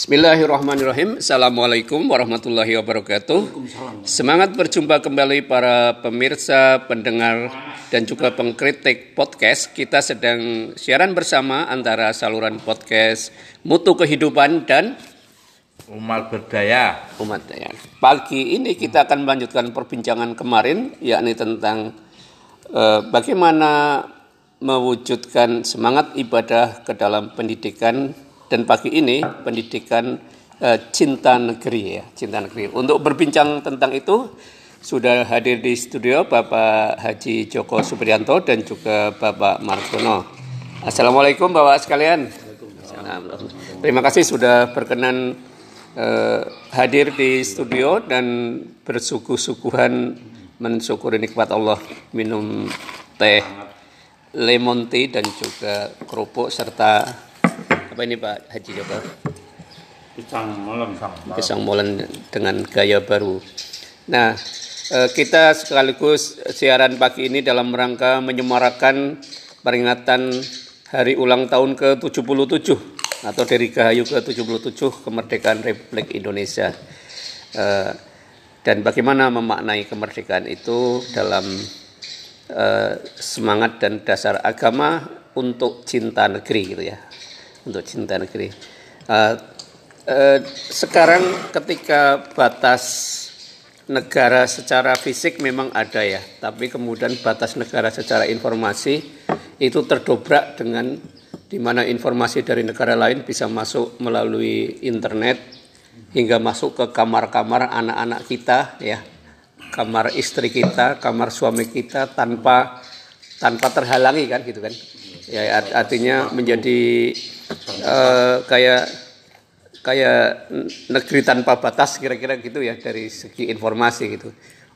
Bismillahirrahmanirrahim. Assalamualaikum warahmatullahi wabarakatuh. Semangat berjumpa kembali para pemirsa, pendengar, dan juga pengkritik podcast. Kita sedang siaran bersama antara saluran podcast Mutu Kehidupan dan Umat Berdaya. Umat Daya. Pagi ini kita akan melanjutkan perbincangan kemarin, yakni tentang eh, bagaimana mewujudkan semangat ibadah ke dalam pendidikan dan pagi ini pendidikan uh, cinta negeri ya, cinta negeri. Untuk berbincang tentang itu sudah hadir di studio Bapak Haji Joko Supriyanto dan juga Bapak Margono. Assalamualaikum Bapak sekalian. Terima kasih sudah berkenan uh, hadir di studio dan bersuguh-suguhan mensyukuri nikmat Allah minum teh lemon tea dan juga kerupuk serta apa ini Pak Haji Joko? Pisang molen. Pisang molen dengan gaya baru. Nah, eh, kita sekaligus siaran pagi ini dalam rangka menyemarakan peringatan hari ulang tahun ke-77 atau dari Gahayu ke-77 kemerdekaan Republik Indonesia. Eh, dan bagaimana memaknai kemerdekaan itu dalam eh, semangat dan dasar agama untuk cinta negeri gitu ya untuk cinta negeri. Uh, uh, sekarang ketika batas negara secara fisik memang ada ya, tapi kemudian batas negara secara informasi itu terdobrak dengan di mana informasi dari negara lain bisa masuk melalui internet hingga masuk ke kamar-kamar anak-anak kita ya kamar istri kita kamar suami kita tanpa tanpa terhalangi kan gitu kan ya artinya menjadi uh, kayak kayak negeri tanpa batas kira-kira gitu ya dari segi informasi gitu.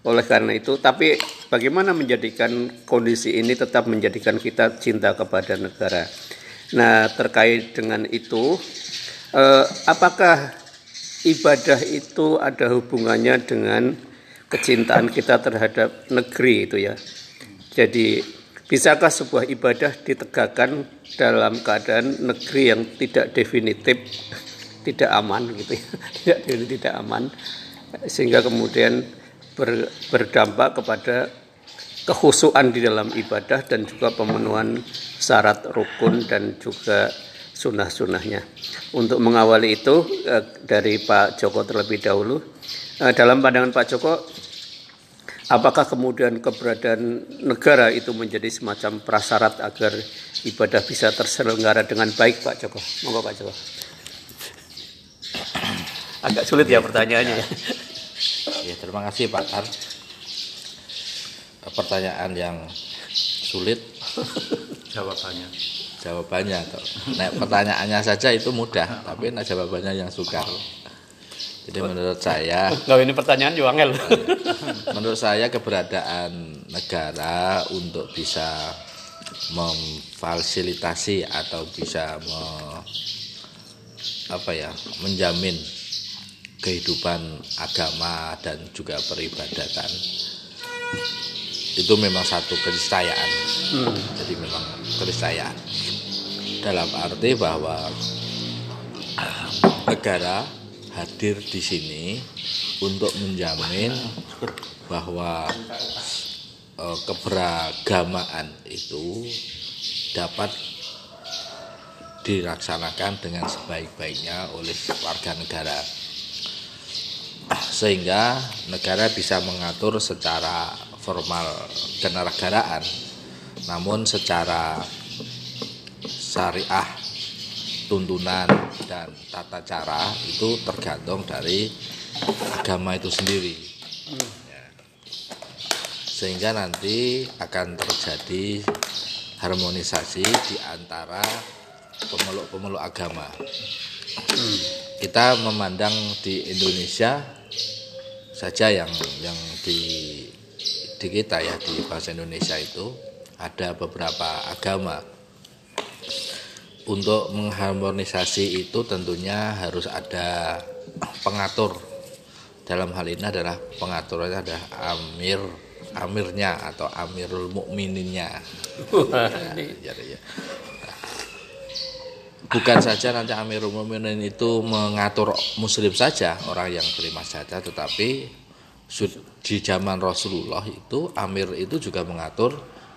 Oleh karena itu, tapi bagaimana menjadikan kondisi ini tetap menjadikan kita cinta kepada negara. Nah, terkait dengan itu, eh, apakah ibadah itu ada hubungannya dengan kecintaan kita terhadap negeri itu ya? Jadi Bisakah sebuah ibadah ditegakkan dalam keadaan negeri yang tidak definitif, tidak aman gitu ya, tidak tidak aman, sehingga kemudian ber, berdampak kepada kehusuan di dalam ibadah dan juga pemenuhan syarat rukun dan juga sunnah-sunnahnya. Untuk mengawali itu eh, dari Pak Joko terlebih dahulu, eh, dalam pandangan Pak Joko Apakah kemudian keberadaan negara itu menjadi semacam prasyarat agar ibadah bisa terselenggara dengan baik, Pak Joko? Monggo Pak Joko. Agak sulit ya pertanyaannya. Ya, ya terima kasih Pak Kar. Pertanyaan yang sulit. Jawabannya. Jawabannya. Nah, pertanyaannya saja itu mudah, tapi nah, jawabannya yang sukar. Jadi menurut saya, Loh, ini pertanyaan juga angel. menurut saya keberadaan negara untuk bisa memfasilitasi atau bisa me, apa ya menjamin kehidupan agama dan juga peribadatan itu memang satu keniscayaan. Hmm. Jadi memang keniscayaan dalam arti bahwa negara hadir di sini untuk menjamin bahwa e, keberagamaan itu dapat dilaksanakan dengan sebaik-baiknya oleh warga negara. Sehingga negara bisa mengatur secara formal kenegaraan namun secara syariah tuntunan dan tata cara itu tergantung dari agama itu sendiri. Ya. sehingga nanti akan terjadi harmonisasi di antara pemeluk-pemeluk agama. Kita memandang di Indonesia saja yang yang di di kita ya di bahasa Indonesia itu ada beberapa agama untuk mengharmonisasi itu tentunya harus ada pengatur. Dalam hal ini adalah pengaturnya adalah amir amirnya atau amirul mukmininnya ya, ya, ya. bukan saja nanti Amirul Mukminin itu mengatur muslim saja orang yang terima saja tetapi di zaman Rasulullah itu Amir itu juga mengatur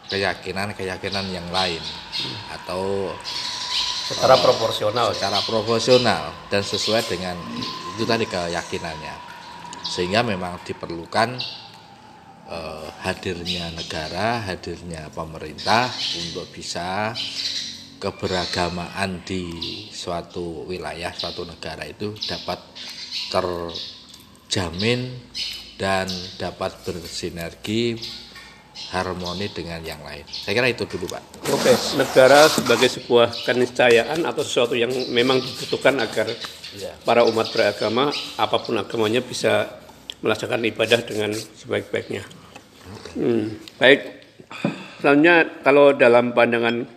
keyakinan-keyakinan yang lain. Atau secara proporsional. Secara proporsional dan sesuai dengan itu tadi keyakinannya. Sehingga memang diperlukan eh, hadirnya negara hadirnya pemerintah untuk bisa keberagamaan di suatu wilayah suatu negara itu dapat terjamin dan dapat bersinergi harmoni dengan yang lain. Saya kira itu dulu, Pak. Oke, negara sebagai sebuah keniscayaan atau sesuatu yang memang dibutuhkan agar ya. para umat beragama apa pun agamanya bisa melaksanakan ibadah dengan sebaik-baiknya. Hmm, baik. Selanjutnya kalau dalam pandangan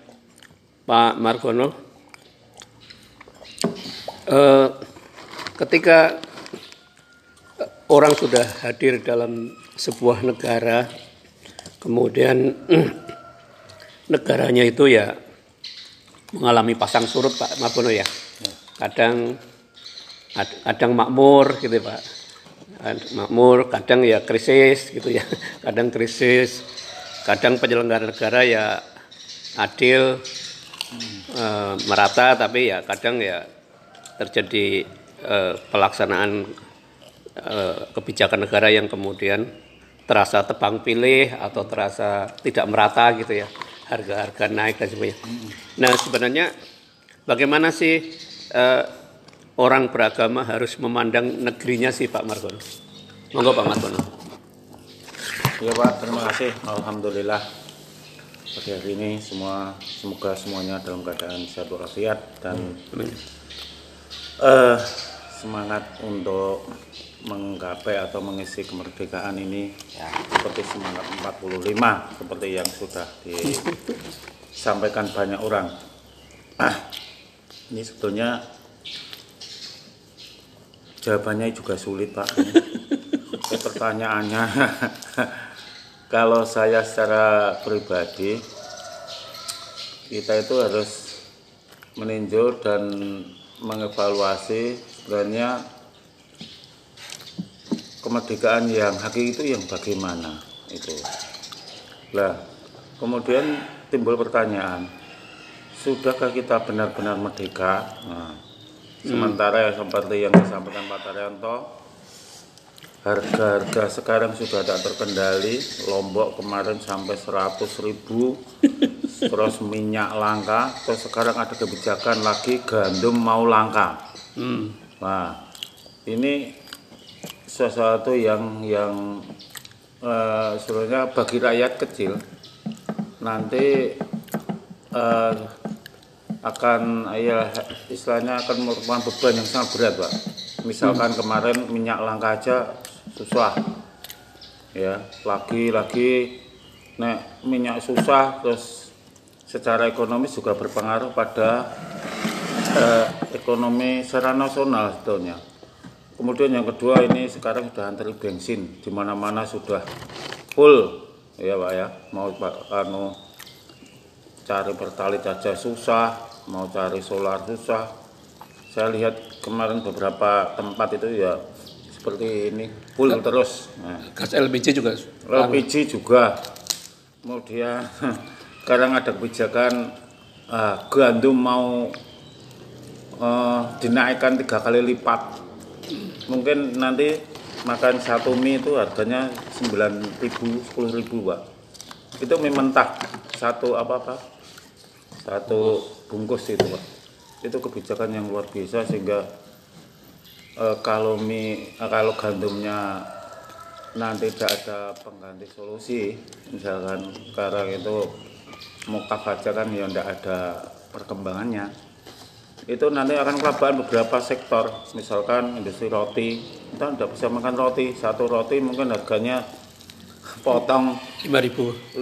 Pak Margono, eh, ketika orang sudah hadir dalam sebuah negara, kemudian negaranya itu ya mengalami pasang surut Pak Margono ya, kadang kadang makmur gitu Pak, makmur, kadang ya krisis gitu ya, kadang krisis, kadang penyelenggara negara ya adil, e, merata tapi ya kadang ya terjadi e, pelaksanaan e, kebijakan negara yang kemudian terasa tebang pilih atau terasa tidak merata gitu ya harga-harga naik dan sebagainya. Nah sebenarnya bagaimana sih e, orang beragama harus memandang negerinya sih Pak Margono? Monggo Pak Margono. Ya Pak, terima kasih. Alhamdulillah pagi hari ini semua semoga semuanya dalam keadaan sehat walafiat dan uh, semangat untuk menggapai atau mengisi kemerdekaan ini ya, seperti semangat 45 seperti yang sudah disampaikan banyak orang. Ah, ini sebetulnya jawabannya juga sulit Pak. Pertanyaannya kalau saya secara pribadi kita itu harus meninjau dan mengevaluasi sebenarnya kemerdekaan yang hakiki itu yang bagaimana itu. Lah, kemudian timbul pertanyaan, sudahkah kita benar-benar merdeka? Nah, sementara seperti yang disampaikan Pak Taryanto, harga-harga sekarang sudah tidak terkendali Lombok kemarin sampai 100 ribu terus minyak langka terus sekarang ada kebijakan lagi gandum mau langka hmm. nah ini sesuatu yang yang uh, sebenarnya bagi rakyat kecil nanti uh, akan ya istilahnya akan merupakan beban yang sangat berat pak. Misalkan hmm. kemarin minyak langka aja susah ya. Lagi-lagi nek minyak susah terus secara ekonomis juga berpengaruh pada eh, ekonomi secara nasional sebetulnya kemudian yang kedua ini sekarang sudah antri bensin di mana-mana sudah full ya pak ya mau pak anu cari pertalite aja susah mau cari solar susah saya lihat kemarin beberapa tempat itu ya seperti ini full Gas terus. Nah. Gas LPG juga. LPG juga. Kemudian sekarang ada kebijakan uh, gandum mau uh, dinaikkan tiga kali lipat. Mungkin nanti makan satu mie itu harganya sembilan ribu, sepuluh ribu, Pak. Itu mie mentah satu apa apa satu bungkus itu, Pak. Itu kebijakan yang luar biasa sehingga uh, kalau mie uh, kalau gandumnya nanti tidak ada pengganti solusi misalkan sekarang itu mukaf aja kan ya tidak ada perkembangannya itu nanti akan kelabakan beberapa sektor. Misalkan industri roti kita tidak bisa makan roti. Satu roti mungkin harganya potong 5000 5000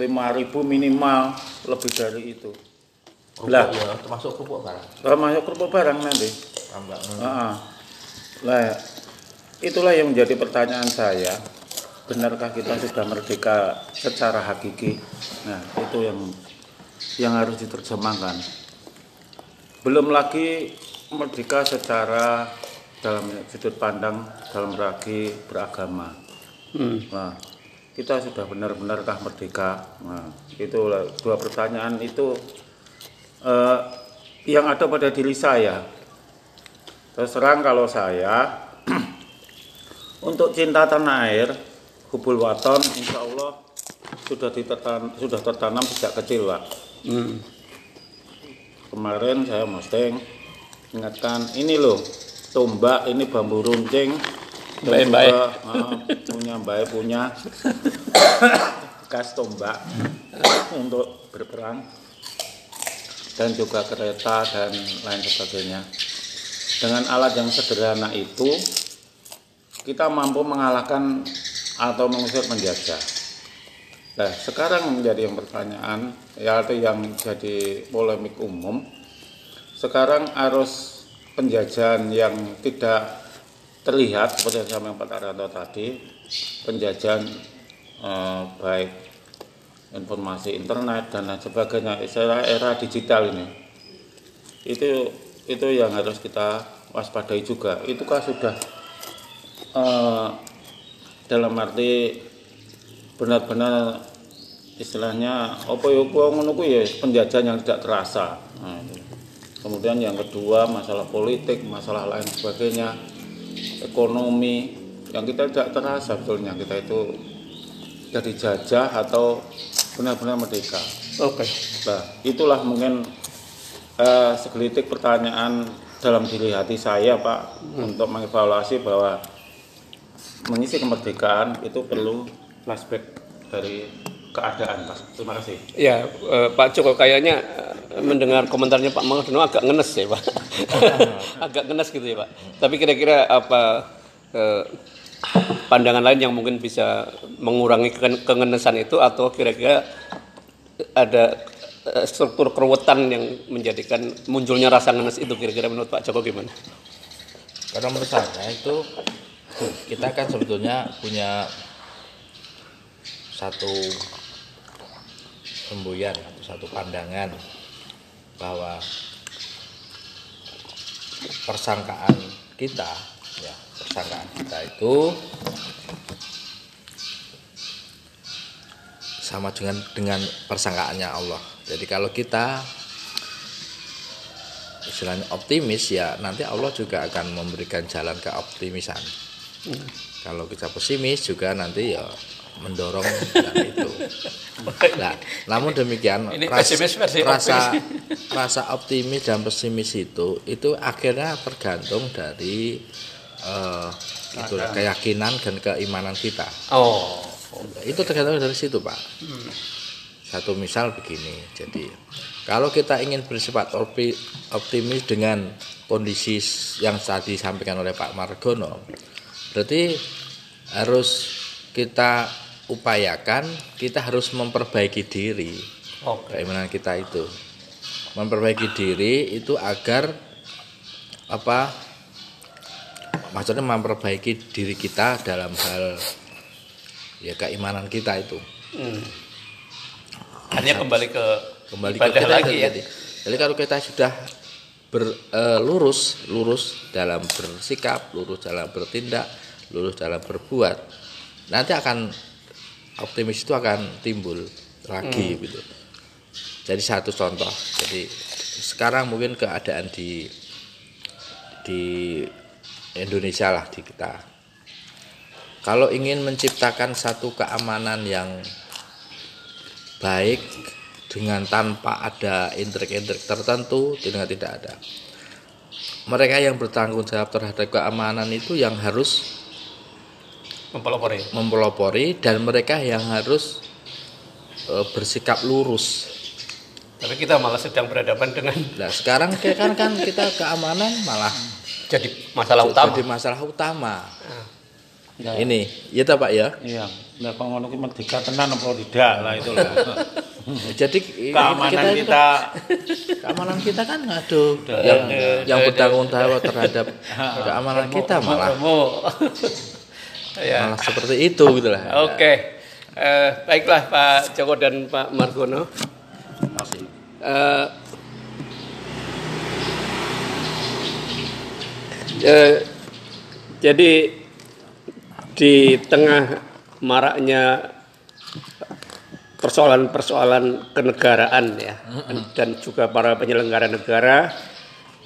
minimal lebih dari itu. Lah. ya, termasuk kerupuk barang? Termasuk kerupuk barang nanti. Tambah uh Nah, itulah yang menjadi pertanyaan saya. Benarkah kita sudah merdeka secara hakiki? Nah, itu yang yang harus diterjemahkan. Belum lagi merdeka secara dalam sudut pandang dalam ragi beragama. Hmm. Nah, kita sudah benar-benarkah merdeka? Nah, itu dua pertanyaan itu eh, yang ada pada diri saya. Terus terang kalau saya untuk cinta tanah air, hubul waton, insya Allah sudah ditertan, sudah tertanam sejak kecil, Pak. Hmm. Kemarin saya posting ingatkan ini loh tombak ini bambu runcing. Baik-baik. juga, ah, punya baik punya bekas tombak untuk berperang dan juga kereta dan lain sebagainya. Dengan alat yang sederhana itu kita mampu mengalahkan atau mengusir penjajah Nah, sekarang menjadi yang pertanyaan, ya itu yang jadi polemik umum. Sekarang arus penjajahan yang tidak terlihat seperti yang disampaikan Pak Taranto tadi, penjajahan eh, baik informasi internet dan lain sebagainya, istilah era digital ini, itu itu yang harus kita waspadai juga. Itu kan sudah eh, dalam arti benar-benar istilahnya apa ya apa ngono kuwi ya penjajahan yang tidak terasa. Nah, itu. Kemudian yang kedua masalah politik, masalah lain sebagainya, ekonomi yang kita tidak terasa sebetulnya kita itu jadi jajah atau benar-benar merdeka. Oke. Nah, itulah mungkin eh, segelitik pertanyaan dalam diri hati saya, Pak, untuk mengevaluasi bahwa mengisi kemerdekaan itu perlu flashback dari keadaan, Pak. Terima kasih. Ya, eh, Pak Joko kayaknya eh, mendengar komentarnya Pak Mangdono agak ngenes ya, Pak. agak ngenes gitu ya, Pak. Tapi kira-kira apa eh, pandangan lain yang mungkin bisa mengurangi ke- kengenesan itu atau kira-kira ada eh, struktur keruwetan yang menjadikan munculnya rasa ngenes itu kira-kira menurut Pak Joko gimana? Karena menurut saya itu kita kan sebetulnya punya satu semboyan atau satu pandangan bahwa persangkaan kita ya persangkaan kita itu sama dengan dengan persangkaannya Allah. Jadi kalau kita istilahnya optimis ya nanti Allah juga akan memberikan jalan ke optimisan. Kalau kita pesimis juga nanti ya mendorong itu. Nah, namun demikian Ini ras- pesimis versi rasa rasa optimis dan pesimis itu itu akhirnya tergantung dari eh, itu keyakinan dan keimanan kita. Oh, Itu tergantung dari situ, Pak. Satu misal begini. Jadi, kalau kita ingin bersifat optimis dengan kondisi yang tadi disampaikan oleh Pak Margono, berarti harus kita upayakan, kita harus memperbaiki diri oke. keimanan kita itu memperbaiki diri itu agar apa maksudnya memperbaiki diri kita dalam hal ya keimanan kita itu Hmm. Hanya kembali ke kembali ke kita lagi ya. jadi, jadi kalau kita sudah ber, eh, lurus lurus dalam bersikap lurus dalam bertindak lurus dalam berbuat nanti akan optimis itu akan timbul lagi Hmm. gitu. Jadi satu contoh. Jadi sekarang mungkin keadaan di di Indonesia lah di kita. Kalau ingin menciptakan satu keamanan yang baik dengan tanpa ada intrik-intrik tertentu dengan tidak ada. Mereka yang bertanggung jawab terhadap keamanan itu yang harus Mempelopori. mempelopori dan mereka yang harus eh, bersikap lurus Tapi kita malah sedang berhadapan dengan Nah sekarang kayak kan kan kita keamanan malah jadi masalah utama. jadi masalah utama. Ya, Ini, ya tak pak ya. iya. Nah, kalau ngono merdeka tenan apa tidak lah itu lah. Jadi Keamanan kita kan- keamanan kita kan aduh yang yang bertanggung jawab terhadap keamanan kita malah. Ya. malah seperti itu gitu lah. Oke. Eh, baiklah Pak Joko dan Pak Margono. Masih. Eh, Eh, jadi di tengah maraknya persoalan-persoalan kenegaraan ya dan juga para penyelenggara negara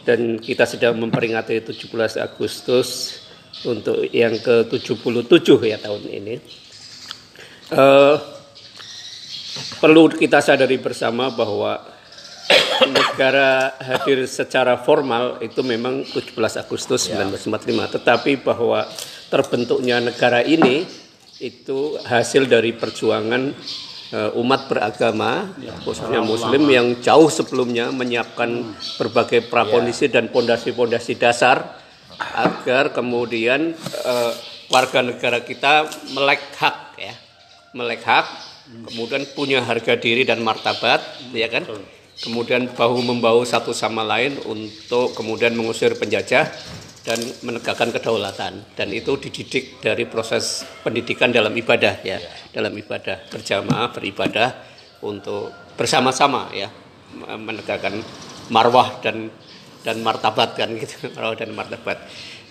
dan kita sedang memperingati 17 Agustus untuk yang ke-77 ya tahun ini. Uh, perlu kita sadari bersama bahwa negara hadir secara formal itu memang 17 Agustus 1945, tetapi bahwa terbentuknya negara ini itu hasil dari perjuangan Eh, umat beragama khususnya muslim yang jauh sebelumnya menyiapkan berbagai prakondisi dan pondasi-pondasi dasar agar kemudian uh, warga negara kita melek hak ya. Melek hak kemudian punya harga diri dan martabat ya kan? Kemudian bahu membahu satu sama lain untuk kemudian mengusir penjajah dan menegakkan kedaulatan. Dan itu dididik dari proses pendidikan dalam ibadah ya. Dalam ibadah berjamaah beribadah untuk bersama-sama ya. Menegakkan marwah dan dan martabat kan gitu marwah dan martabat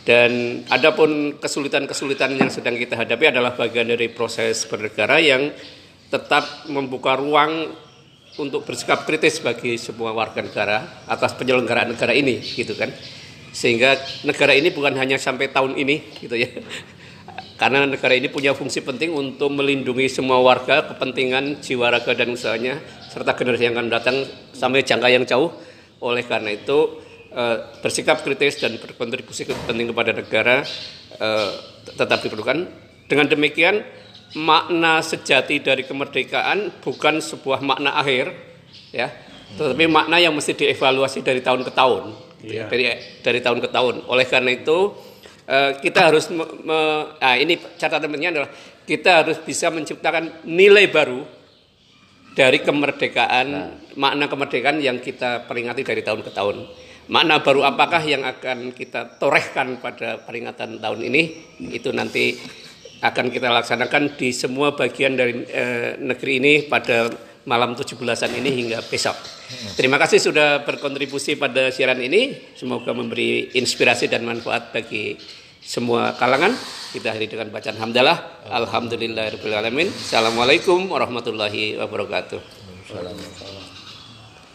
dan adapun kesulitan-kesulitan yang sedang kita hadapi adalah bagian dari proses bernegara yang tetap membuka ruang untuk bersikap kritis bagi semua warga negara atas penyelenggaraan negara ini gitu kan sehingga negara ini bukan hanya sampai tahun ini gitu ya. Karena negara ini punya fungsi penting untuk melindungi semua warga, kepentingan jiwa raga dan usahanya serta generasi yang akan datang sampai jangka yang jauh. Oleh karena itu eh, bersikap kritis dan berkontribusi penting kepada negara eh, tetap diperlukan. Dengan demikian makna sejati dari kemerdekaan bukan sebuah makna akhir ya, tetapi makna yang mesti dievaluasi dari tahun ke tahun yeah. dari dari tahun ke tahun. Oleh karena itu uh, kita harus me, me, nah ini catatannya adalah kita harus bisa menciptakan nilai baru dari kemerdekaan, nah. makna kemerdekaan yang kita peringati dari tahun ke tahun. Makna baru apakah yang akan kita torehkan pada peringatan tahun ini? Itu nanti akan kita laksanakan di semua bagian dari eh, negeri ini pada malam 17-an ini hingga besok. Terima kasih sudah berkontribusi pada siaran ini. Semoga memberi inspirasi dan manfaat bagi semua kalangan. Kita hari dengan bacaan hamdalah. Alhamdulillahirrahmanirrahim. Assalamualaikum warahmatullahi wabarakatuh. Assalamualaikum.